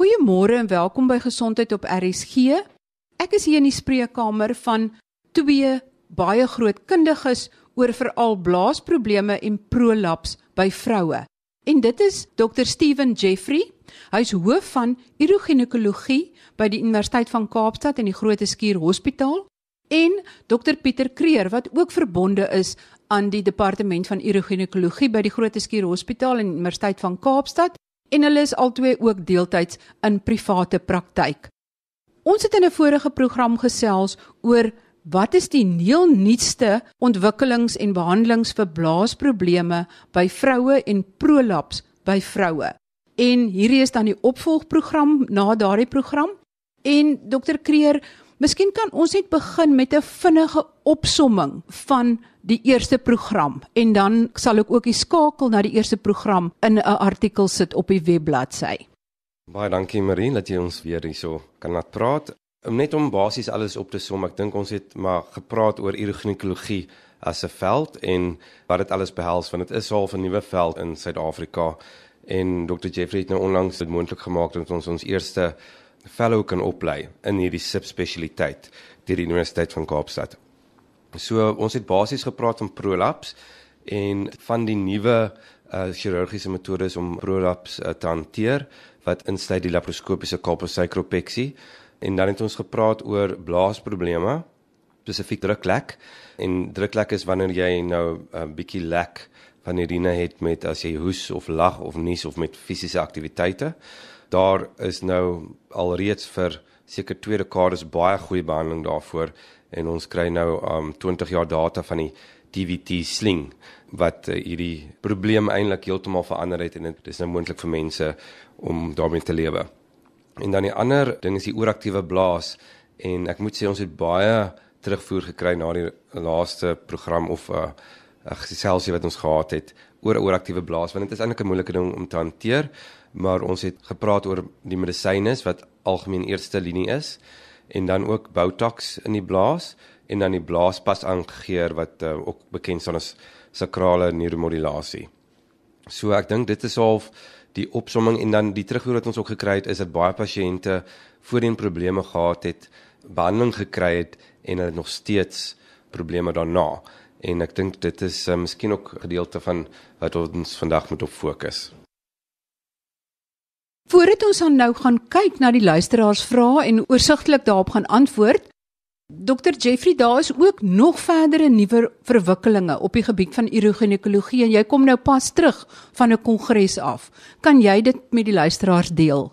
Goeiemôre en welkom by Gesondheid op RSG. Ek is hier in die spreekkamer van twee baie groot kundiges oor veral blaasprobleme en prolaps by vroue. En dit is Dr Steven Jeffrey. Hy's hoof van uroginekologie by die Universiteit van Kaapstad en die Groote Skuur Hospitaal en Dr Pieter Kreer wat ook verbonde is aan die departement van uroginekologie by die Groote Skuur Hospitaal en Universiteit van Kaapstad en hulle is albei ook deeltyds in private praktyk. Ons het in 'n vorige program gesels oor wat is die heel nuutste ontwikkelings en behandelings vir blaasprobleme by vroue en prolaps by vroue. En hierdie is dan die opvolgprogram na daardie program. En dokter Kreer, Miskien kan ons net begin met 'n vinnige opsomming van die eerste program en dan sal ek ook die skakel na die eerste program in 'n artikel sit op die webbladsy. Baie dankie Marie dat jy ons weer hierso kan laat praat. Om net om basies alles op te som, ek dink ons het maar gepraat oor uroginekologie as 'n veld en wat dit alles behels want dit is half 'n nuwe veld in Suid-Afrika en Dr Jeffrey het nou onlangs dit moontlik gemaak dat ons ons eerste fellow kan oplei in hierdie subspesialiteit deur die Universiteit van Kaapstad. So ons het basies gepraat van prolaps en van die nuwe uh, chirurgiese metodes om prolaps uh, te hanteer wat insluit die laparoskopiese kalposykropeksie en dan het ons gepraat oor blaasprobleme spesifiek druklek. En druklek is wanneer jy nou 'n uh, bietjie lek van urine het met as jy hoes of lag of nies of met fisiese aktiwiteite daar is nou alreeds vir seker twee dekades baie goeie behandeling daarvoor en ons kry nou um 20 jaar data van die DVT sling wat uh, hierdie probleem eintlik heeltemal verander het en dit is nou moontlik vir mense om daarmee te lewe. En dan die ander ding is die ooraktiewe blaas en ek moet sê ons het baie terugvoer gekry na die laaste program of 'n uh, geselsie wat ons gehad het oor ooraktiewe blaas want dit is eintlik 'n moeilike ding om te hanteer maar ons het gepraat oor die medisyne wat algemeen eerste linie is en dan ook Botox in die blaas en dan die blaaspas aangegeer wat uh, ook bekend staan as sakrale neuromodulasie. So ek dink dit is half die opsomming en dan die terugvoer wat ons ook gekry het is dat baie pasiënte voorheen probleme gehad het, behandeling gekry het en hulle nog steeds probleme daarna. En ek dink dit is uh, miskien ook gedeelte van wat ons vandag moet op fokus. Voordat ons dan nou gaan kyk na die luisteraars vrae en oorsigtelik daarop gaan antwoord, Dr Jeffrey, daar is ook nog verdere nuwe verwikkelinge op die gebied van uroginekologie en jy kom nou pas terug van 'n kongres af. Kan jy dit met die luisteraars deel?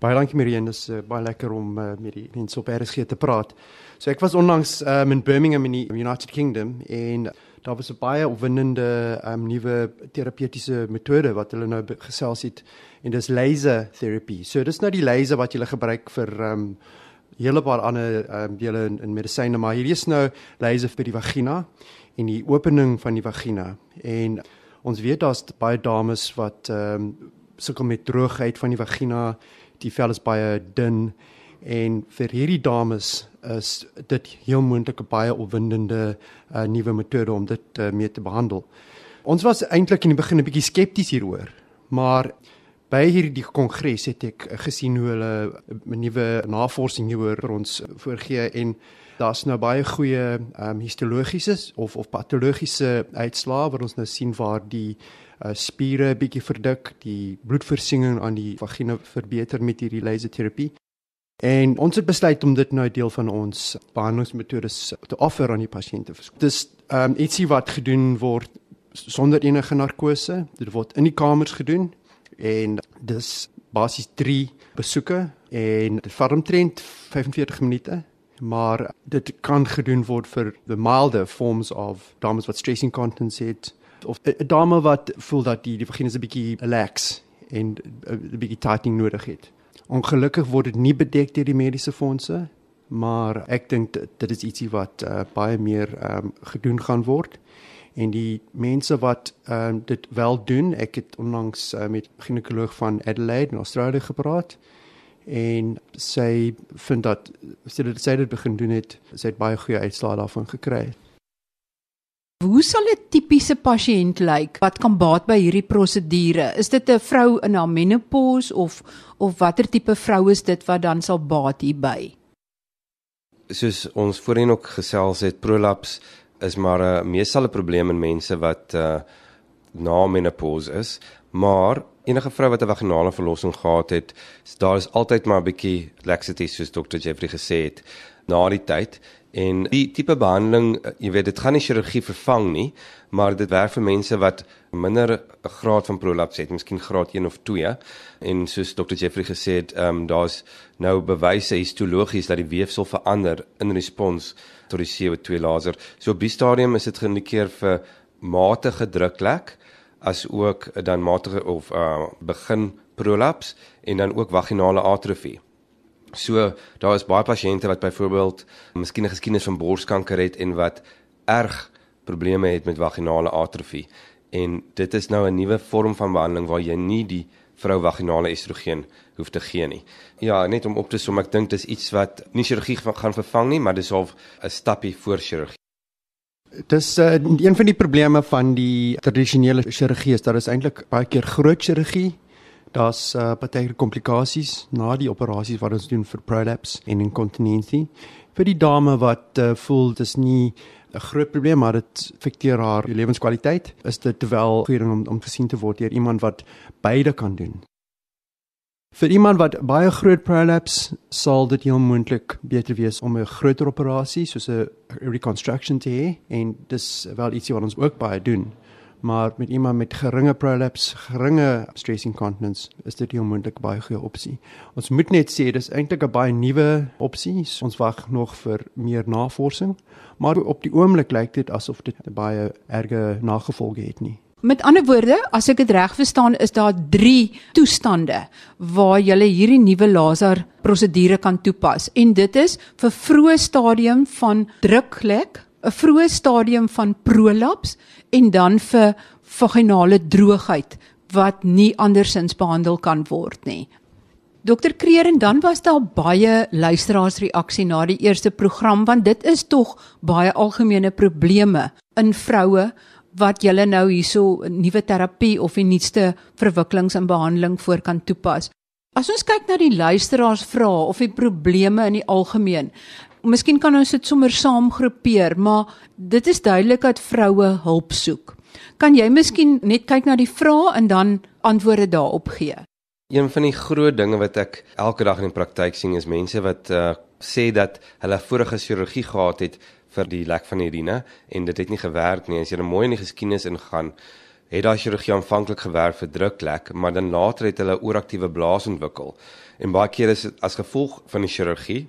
Baie dankie Marianne, dis uh, baie lekker om uh, met die mense op RSG te praat. So ek was onlangs um, in Birmingham in die United Kingdom en daar was 'n baie opwindende um, nuwe terapeutiese metode wat hulle nou gesels het en dis laser therapy. So dis nou die laser wat jy gebruik vir um, hele paar ander um, dele in, in medisyne, maar hierdie is nou laser vir die vagina en die opening van die vagina. En ons weet daar's baie dames wat ehm um, sukkel met droogheid van die vagina. Die vel is baie dun en vir hierdie dames is dit heel moontlik 'n baie opwindende uh, nuwe metode om dit uh, mee te behandel. Ons was eintlik in die begin 'n bietjie skepties hieroor, maar by hierdie kongres het ek gesien hoe hulle 'n nuwe navorsing hieroor ons voorgee en daar's nou baie goeie um, histologiese of of patologiese uitslae wat ons nou sien waar die uh, spiere bietjie verdik, die bloedversinging aan die vagina verbeter met hierdie laserterapie. En ons het besluit om dit nou deel van ons behandelingsmetodes te offer aan die pasiënte. Dis ehm um, ietsie wat gedoen word sonder enige narkose. Dit word in die kamers gedoen en dis basies 3 besoeke en dit vat omtrent 45 minute maar dit kan gedoen word vir the milder forms of dames wat stress incontinence het of 'n dame wat voel dat die die vagina 'n bietjie relax en 'n bietjie tightening nodig het. Ongelukkig word dit nie bedek deur die mediese fondse, maar ek dink dit is ietsie wat uh, baie meer um, gedoen gaan word. En die mense wat ehm uh, dit wel doen ek het onlangs uh, met 'n ginekoloog van Adelaide in Australië gepraat en sy vind dat sy dit sê dit begin doen het sy het baie goeie uitslae daarvan gekry Hoe sal 'n tipiese pasiënt lyk wat kan baat by hierdie prosedure? Is dit 'n vrou in haar menopause of of watter tipe vrou is dit wat dan sal baat hierby? Soos ons voorheen ook gesels het, prolaps is maar 'n meestal 'n probleem in mense wat uh na menopause is, maar enige vrou wat 'n vaginale verlossing gehad het, daar is altyd maar 'n bietjie laxity soos Dr. Jeffrey gesê het na die tyd En die tipe behandeling, eh, jy weet, dit gaan nie chirurgie vervang nie, maar dit werk vir mense wat minder 'n graad van prolaps het, miskien graad 1 of 2. En soos Dr. Jeffrey gesê het, ehm um, daar's nou bewyse histologies dat die weefsel verander in respons tot die CO2 laser. So op die stadium is dit geïndikeer vir matige druklek as ook dan matige of uh begin prolaps en dan ook vaginale atrofie. So daar is baie pasiënte wat byvoorbeeld miskien 'n geskiedenis van borskanker het en wat erg probleme het met vaginale atrofie en dit is nou 'n nuwe vorm van behandeling waar jy nie die vrou vaginale estrogen hoef te gee nie. Ja, net om op te som, ek dink dis iets wat nie chirurgie gaan vervang nie, maar dis half 'n stappie voor chirurgie. Dis uh, een van die probleme van die tradisionele chirurgie is dat dit eintlik baie keer groot chirurgie Daar's uh, baie komplikasies na die operasies wat ons doen vir prolapse en incontinency. Vir die dame wat uh, voel dis nie 'n groot probleem maar dit affekteer haar lewenskwaliteit, is dit wel goed om om gesien te word deur iemand wat beide kan doen. Vir iemand wat baie groot prolapse sal dit heel moontlik beter wees om 'n groter operasie soos 'n reconstruction te hê en dis wel ietsie wat ons ook baie doen maar met iemand met geringe prolapse, geringe stress incontinence, is dit 'n onmoontlik baie goeie opsie. Ons moet net sê dis eintlik 'n baie nuwe opsie. Ons wag nog vir meer navorsing, maar op die oomblik lyk dit asof dit baie erge nagevolge het nie. Met ander woorde, as ek dit reg verstaan, is daar 3 toestande waar jy hierdie nuwe laser prosedure kan toepas en dit is vir vroeë stadium van druklek, 'n vroeë stadium van prolaps en dan vir vaginale droogheid wat nie andersins behandel kan word nie. Dokter Kreer en dan was daar baie luisteraarsreaksie na die eerste program want dit is tog baie algemene probleme in vroue wat julle nou hierso 'n nuwe terapie of die nuutste verwikkelings en behandeling voor kan toepas. As ons kyk na die luisteraarsvrae of die probleme in die algemeen, miskien kan ons dit sommer saam groepeer, maar dit is duidelik dat vroue hulp soek. Kan jy miskien net kyk na die vrae en dan antwoorde daarop gee? Een van die groot dinge wat ek elke dag in die praktyk sien is mense wat uh, sê dat hulle vorige chirurgie gehad het vir die lek van die urine en dit het nie gewerk nie. As jy nou mooi in die geskiedenis ingaan, het daai chirurgie aanvanklik gewerk vir druklek, maar dan later het hulle ooraktiewe blaas ontwikkel. En baie keer is dit as gevolg van die chirurgie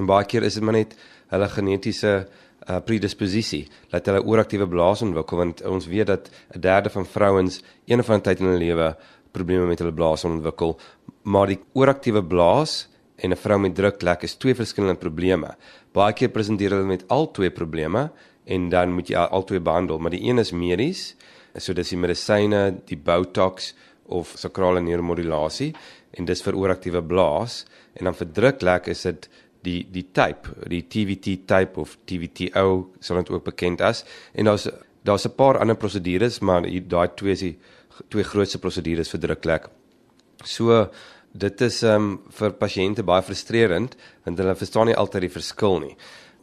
En baie keer is dit maar net hulle genetiese uh, predisposisie dat hulle ooraktiewe blaas ontwikkel want ons weet dat 'n derde van vrouens een van tyd in hulle lewe probleme met hulle blaas ontwikkel maar die ooraktiewe blaas en 'n vrou met druklek is twee verskillende probleme. Baie keer presenteer hulle met al twee probleme en dan moet jy al twee behandel, maar die een is medies, so dis die medisyne, die Botox of sakrale neuromodulasie en dis vir ooraktiewe blaas en dan vir druklek is dit die die type, die TVT type of TVTO sal dit ook bekend as en daar's daar's 'n paar ander prosedures maar daai twee is die twee grootste prosedures vir druklek. So dit is ehm um, vir pasiënte baie frustrerend want hulle verstaan nie altyd die verskil nie.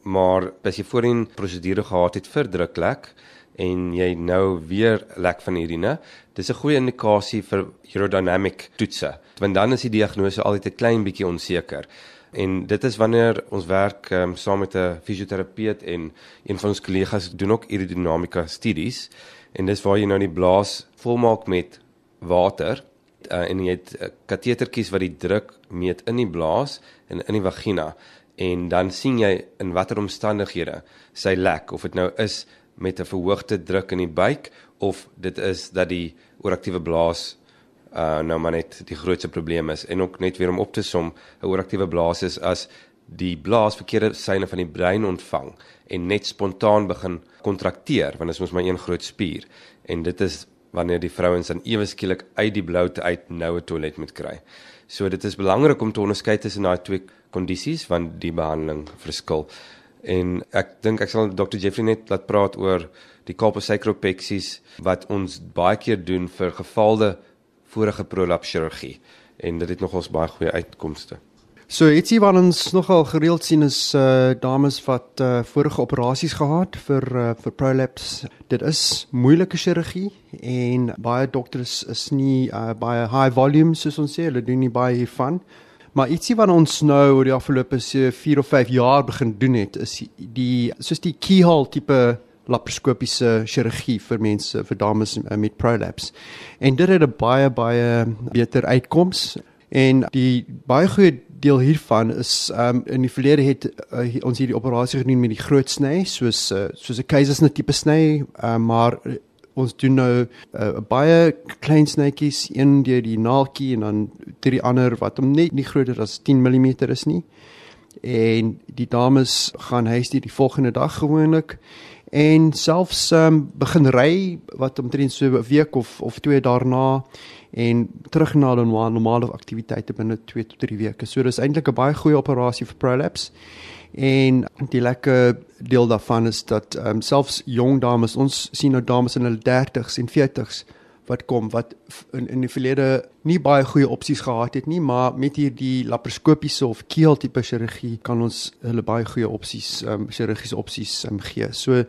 Maar as jy voorheen prosedure gehad het vir druklek en jy nou weer lek van urine, dis 'n goeie indikasie vir urodynamic toetse. Want dan is die diagnose altyd 'n klein bietjie onseker. En dit is wanneer ons werk um, saam met 'n fisioterapeut en een van ons kollegas doen ook aerodinamika studies en dis waar jy nou die blaas volmaak met water uh, en jy het 'n katetertjies wat die druk meet in die blaas en in die vagina en dan sien jy in watter omstandighede sy lek of dit nou is met 'n verhoogde druk in die buik of dit is dat die ooraktiewe blaas uh nou maar net die grootste probleem is en ook net weer om op te som 'n ooraktiewe blaas is as die blaas verkeerde seine van die brein ontvang en net spontaan begin kontrakteer want dit is mos maar een groot spier en dit is wanneer die vrouens dan ewe skielik uit die bloute uit nou 'n toilet moet kry. So dit is belangrik om te onderskei tussen daai twee kondisies want die behandeling verskil. En ek dink ek sal Dr Jeffrey net laat praat oor die colposacropexies wat ons baie keer doen vir gefaalde vorige prolaps chirurgie en dit het nogals baie goeie uitkomste. So ietsie wat ons nogal gereeld sien is uh dames wat uh vorige operasies gehad vir uh, vir prolapse. Dit is moeilike chirurgie en baie dokters is nie uh baie high volume soos ons sê, hulle doen nie baie hiervan. Maar ietsie wat ons nou oor die afgelope 4 of 5 jaar begin doen het is die soos die keyhole tipe laparoskopiese chirurgie vir mense vir dames met prolapse. En dit het 'n baie baie beter uitkoms en die baie goeie deel hiervan is um in die verlede het uh, ons hierdie operasie gedoen met die groot sny soos uh, soos 'n keisersnit tipe sny uh, maar ons doen nou uh, baie klein snytjies een deur die naaltjie en dan deur die ander wat hom net nie groter as 10 mm is nie. En die dames gaan huis toe die volgende dag gewoonlik. En selfs um, begin ry wat omtrent so 'n week of of twee daarna en terug na normale normale aktiwiteite binne 2 tot 3 weke. So dis eintlik 'n baie goeie operasie vir prolapse. En die lekker deel daarvan is dat ehm um, selfs jong dames, ons sien nou dames in hulle 30s en 40s wat kom wat in in die verlede nie baie goeie opsies gehad het nie, maar met hierdie laparoskopiese of keel tipe chirurgie kan ons hulle baie goeie opsies ehm um, chirurgiese opsies um, gee. So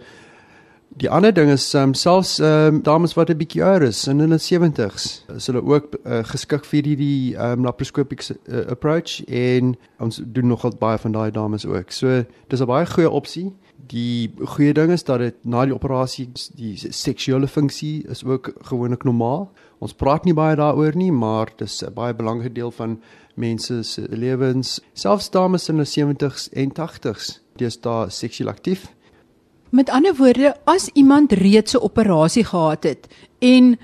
Die ander ding is um, selfs um, dames wat 'n bietjie ouer is in hulle 70s, is hulle ook uh, geskik vir die die um, laparoscopic uh, approach en ons doen nogal baie van daai dames ook. So dis 'n baie goeie opsie. Die goeie ding is dat dit na die operasie die seksuele funksie is ook gewoonlik normaal. Ons praat nie baie daaroor nie, maar dis 'n baie belangrike deel van mense se lewens. Selfs dames in hulle 70s en 80s, dis daar seksueel aktief. Met ander woorde, as iemand reeds 'n operasie gehad het en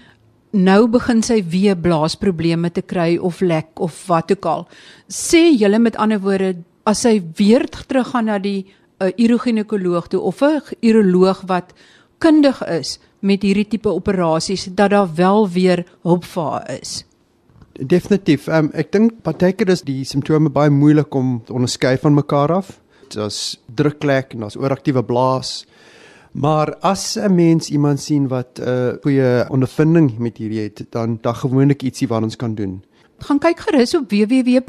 nou begin sy weer blaasprobleme te kry of lek of wat ook al, sê julle met ander woorde as sy weer teruggaan na die uh, uroginekoloog toe of 'n uroloog wat kundig is met hierdie tipe operasies dat daar wel weer hulp vir haar is. Definitief. Um, ek dink partykeer is die simptome baie moeilik om te onderskei van mekaar af. Daar's druklek en daar's ooraktiewe blaas. Maar as 'n mens iemand sien wat 'n uh, goeie ondervinding met hierdie het, dan dan gewoonlik ietsie wat ons kan doen. Gaan kyk gerus op www.rsg.co.za.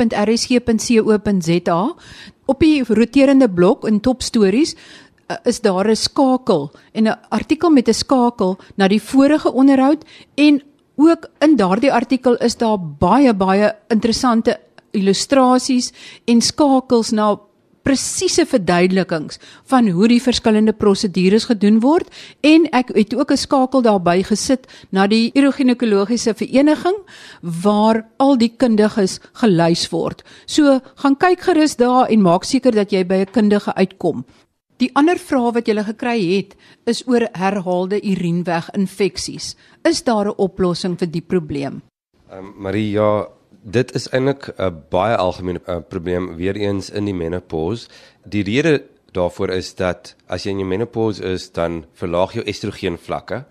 Op die roterende blok in top stories uh, is daar 'n skakel en 'n artikel met 'n skakel na die vorige onderhoud en ook in daardie artikel is daar baie baie interessante illustrasies en skakels na presiese verduidelikings van hoe die verskillende prosedures gedoen word en ek het ook 'n skakel daarby gesit na die uroginekologiese vereniging waar al die kundiges gelys word. So gaan kyk gerus daar en maak seker dat jy by 'n kundige uitkom. Die ander vraag wat jy gekry het is oor herhaalde urienweg infeksies. Is daar 'n oplossing vir die probleem? Ehm um, Maria, dit is eintlik 'n baie algemene uh, probleem weer eens in die menopause. Die rede daarvoor is dat as jy in die menopause is, dan verlaag jou estrogen vlakke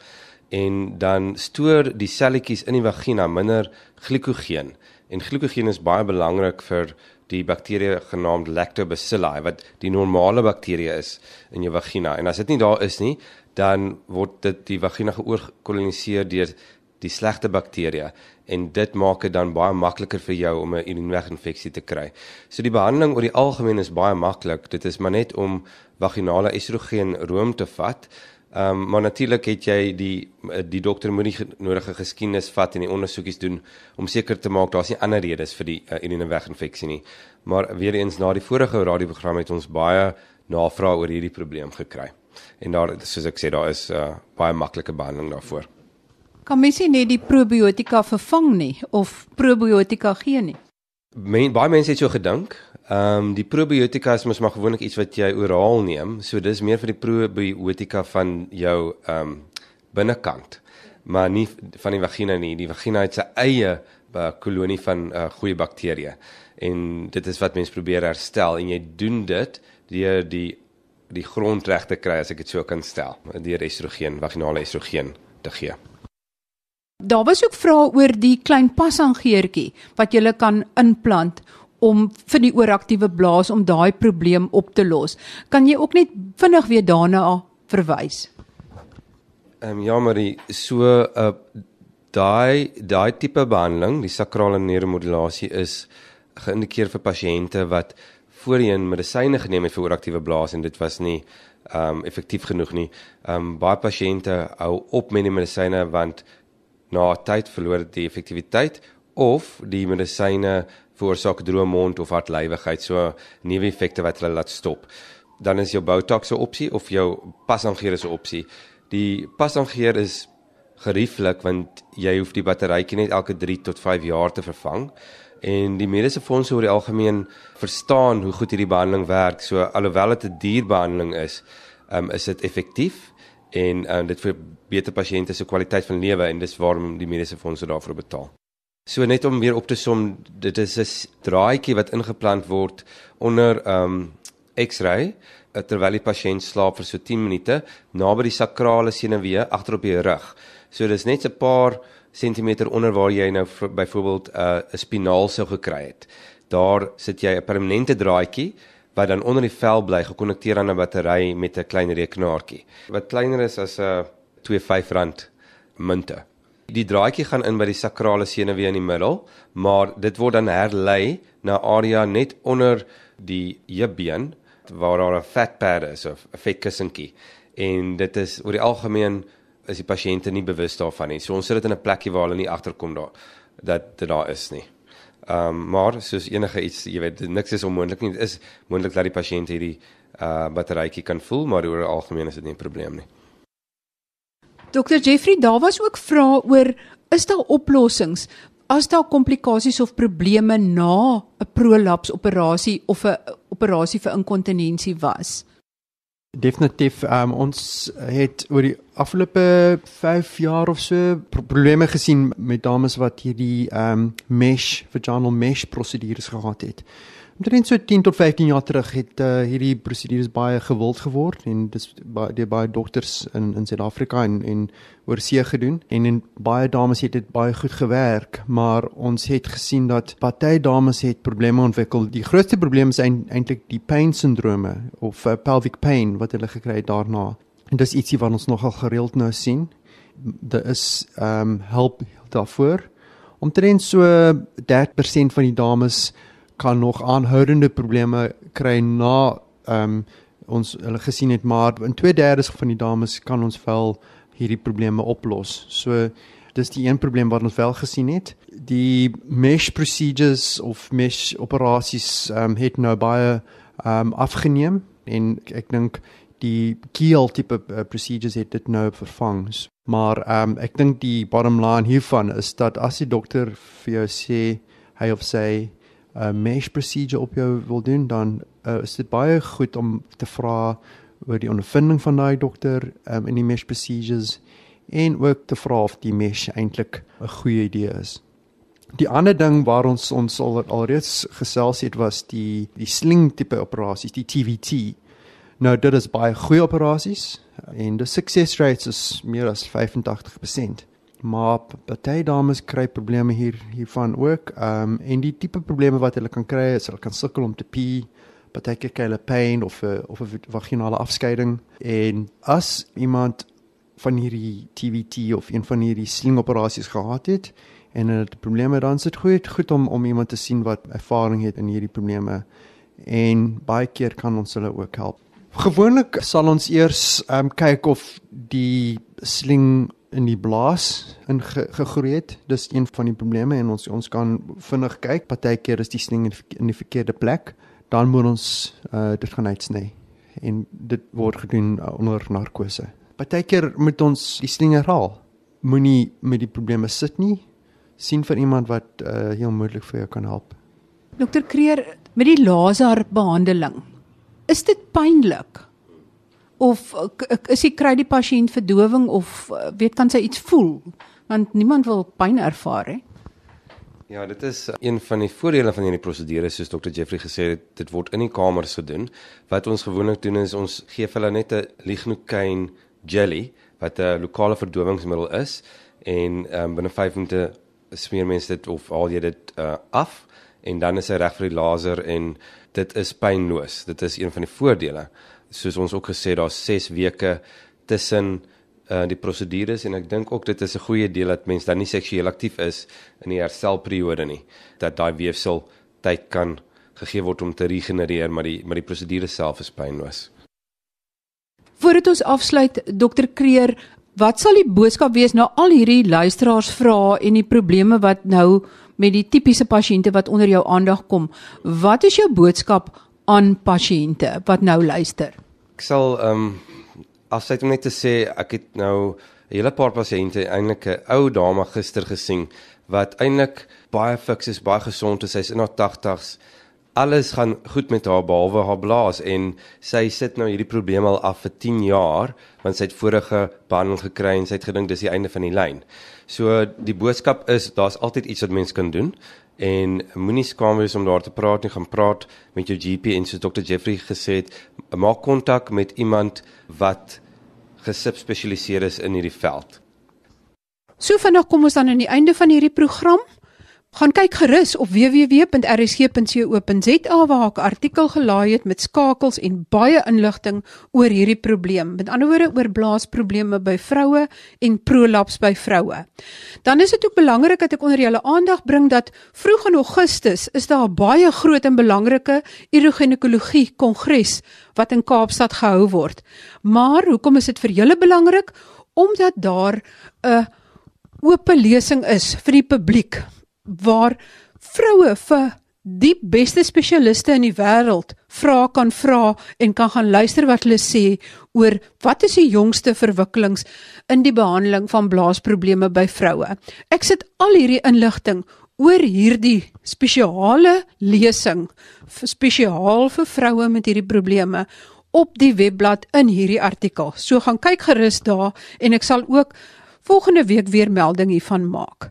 en dan stoor die selletjies in die vagina minder glikogeen. En glikogeen is baie belangrik vir die bakterie genaamd Lactobacilli wat die normale bakterie is in jou vagina. En as dit nie daar is nie, dan word dit die vagina geoorkoloniseer deur die slegte bakterieë en dit maak dit dan baie makliker vir jou om 'n urineweginfeksie te kry. So die behandeling oor die algemeen is baie maklik. Dit is maar net om vaginale estrogen room te vat. Ehm um, maar natuurlik het jy die die dokter moet die nodige geskiedenis vat en die ondersoekies doen om seker te maak daar's nie ander redes vir die uh, urineweginfeksie nie. Maar weer eens na die vorige radioprogram het ons baie navraag oor hierdie probleem gekry. En daar soos ek sê daar is 'n uh, baie maklike behandeling daarvoor. Kan mens nie net die probiotika vervang nie of probiotika gee nie? Men, baie mense het so gedink. Ehm um, die probiotika is mos maar gewoonlik iets wat jy oraal neem, so dis meer vir die probiotika van jou ehm um, binnekant, maar nie van die vagina nie. Die vagina het sy eie uh, kolonie van uh, goeie bakterieë en dit is wat mense probeer herstel en jy doen dit deur die die grond reg te kry as ek dit so kan stel, deur estrogen, vaginale estrogen te gee. Daar was ook vrae oor die klein pasangeertjie wat jy kan inplant om vir die ooraktiewe blaas om daai probleem op te los. Kan jy ook net vinnig weer daarna verwys? Ehm um, ja, Marie, so 'n uh, daai daai tipe behandeling, die sakrale neuromodulasie is geïndikeer vir pasiënte wat voorheen medisyne geneem het vir ooraktiewe blaas en dit was nie ehm um, effektief genoeg nie. Ehm um, baie pasiënte hou op met die medisyne want na tyd verloor dit die effektiwiteit of die medisyne veroorsaak droë mond of hartlywigheid, so nuwe effekte wat hulle laat stop. Dan is jou Botox 'n opsie of jou pasangeer is 'n opsie. Die pasangeer is gerieflik want jy hoef die batterytjie net elke 3 tot 5 jaar te vervang en die mediese fondse oor die algemeen verstaan hoe goed hierdie behandeling werk. So alhoewel dit 'n duur behandeling is, um, is dit effektief en um, dit verbeter pasiënte se kwaliteit van lewe en dis waarom die mediese fondse daarvoor betaal. So net om weer op te som, dit is 'n draadjie wat ingeplant word onder um X-ray eh, terwyl die pasiënt slaap vir so 10 minute naby die sakrale senuwee agter op die rug. So dis net 'n paar sentimeter onder waar jy nou byvoorbeeld 'n uh, spinaal sou gekry het. Daar sit jy 'n permanente draadjie wat dan onder die vel bly gekonnekteer aan 'n battery met 'n klein rekenaartjie. Wat kleiner is as 'n 25 rand munte. Die draadjie gaan in by die sakrale senuwee in die middel, maar dit word dan herlei na area net onder die heupbeen waar daar 'n vetpad is of 'n vetkussentjie. En dit is oor die algemeen is die pasiënte nie bewus daarvan nie. So ons sit dit in 'n plekkie waar hulle nie agterkom daar dat dit daar is nie. Ehm um, maar soos enige iets, jy weet, niks is onmoontlik nie. Dit is moontlik dat die pasiënt hierdie uh batterytjie kan voel, maar oor algemeen is dit nie 'n probleem nie. Dr Jeffrey, daar was ook vrae oor is daar oplossings as daar komplikasies of probleme na 'n prolaps operasie of 'n operasie vir inkontinensie was? Definitief um, ons het oor die afgelope 5 jaar of so probleme gesien met dames wat hierdie um mesh vaginal mesh prosedures gehad het. Omtrent so 10 tot 15 jaar terug het uh, hierdie prosedures baie gewild geword en dis baie die baie dokters in in Suid-Afrika en en oor see gedoen en en baie dames het dit baie goed gewerk, maar ons het gesien dat party dames het probleme ontwikkel. Die grootste probleem is eintlik die pain sindrome of uh, pelvic pain wat hulle gekry het daarna. En dis ietsie wat ons nogal gereeld nou sien. Daar is ehm um, help daarvoor. Omtrent so 30% van die dames kan nog aanhoudende probleme kry na ehm um, ons hulle gesien het maar in 2/3 van die dames kan ons wel hierdie probleme oplos. So dis die een probleem wat ons wel gesien het. Die mesh procedures of mesh operasies ehm um, het nou baie ehm um, afgeneem en ek dink die keel tipe uh, procedures het dit nou vervang. Maar ehm um, ek dink die bottom line hiervan is dat as die dokter vir jou sê hy of sy uh, mesh procedure op jou wil doen, dan uh, is dit baie goed om te vra oor die ondervinding van daai dokter um, in die mesh procedures en ook te vra of die mesh eintlik 'n goeie idee is. Die ander ding waar ons ons al alreeds gesels het was die die sling tipe operasies, die TVT. Nou dit is baie goeie operasies en die success rates is meer as 85% maar baie dames kry probleme hier hiervan ook. Ehm um, en die tipe probleme wat hulle kan kry is hulle kan sukkel om te pee, baie keer kry hulle pyn of 'n of 'n vaginale afskeiding en as iemand van hierdie TVT of een van hierdie slingoperasies gehad het en hulle het probleme dan sit goed goed om om iemand te sien wat ervaring het in hierdie probleme en baie keer kan ons hulle ook help. Gewoonlik sal ons eers ehm um, kyk of die sling in die blaas in ge, gegroei het. Dis een van die probleme en ons ons kan vinnig kyk. Partykeer is die sling in, die verkeerde plek. Dan moet ons uh, dit gaan uitsny en dit word gedoen uh, onder narkose. Partykeer moet ons die sling herhaal. Moenie met die probleme sit nie. sien vir iemand wat uh, heel moontlik vir jou kan help. Dokter Kreer, met die laser behandeling, is dit pynlik? Of is hy kry die pasiënt verdowing of eh, weet kan sy iets voel want niemand wil pyn ervaar hè Ja, dit is een van die voordele van hierdie prosedure soos Dr Jeffrey gesê het, dit word in die kamers gedoen. Wat ons gewoonlik doen is ons gee hulle net 'n lignocaine jelly wat 'n lokale verdowingsmiddel is en um, binne 5 minute smeer mense dit of al jy dit uh, af en dan is hy reg vir die laser en dit is pynloos. Dit is een van die voordele. Soos ons ook gesê daar's 6 weke tussen uh die prosedures en ek dink ook dit is 'n goeie deel dat mense dan nie seksueel aktief is in die herstelperiode nie dat daai weefsel tyd kan gegee word om te regenereer maar die maar die prosedure self is pynloos. Voordat ons afsluit dokter Kreer, wat sal die boodskap wees na al hierdie luisteraars vra en die probleme wat nou met die tipiese pasiënte wat onder jou aandag kom? Wat is jou boodskap aan pasiënte wat nou luister? Ek sal ehm um, afsluit om net te sê ek het nou 'n hele paar pasiënte eintlik 'n ou dame gister gesien wat eintlik baie fiks is, baie gesond is. Sy's in haar 80's. Alles gaan goed met haar behalwe haar blaas en sy sit nou hierdie probleem al af vir 10 jaar want sy het vorige behandeling gekry en sy het gedink dis die einde van die lyn. So die boodskap is daar's altyd iets wat mens kan doen en moenie skaam wees om daar te praat nie, gaan praat met jou GP en so Dr Jeffrey gesê het, maak kontak met iemand wat gesubspesialiseer is in hierdie veld. So vinnig kom ons dan aan die einde van hierdie program. Gaan kyk gerus op www.rsg.co.za waar ek 'n artikel gelaai het met skakels en baie inligting oor hierdie probleem. Met ander woorde oor blaasprobleme by vroue en prolaps by vroue. Dan is dit ook belangrik dat ek onder julle aandag bring dat vroeg in Augustus is daar 'n baie groot en belangrike uroginekologie kongres wat in Kaapstad gehou word. Maar hoekom is dit vir julle belangrik? Omdat daar 'n oop lesing is vir die publiek waar vroue vir die beste spesialiste in die wêreld vra kan vra en kan gaan luister wat hulle sê oor wat is die jongste verwikkelings in die behandeling van blaasprobleme by vroue. Ek sit al hierdie inligting oor hierdie spesiale lesing spesiaal vir vroue met hierdie probleme op die webblad in hierdie artikel. So gaan kyk gerus daar en ek sal ook volgende week weer melding hiervan maak.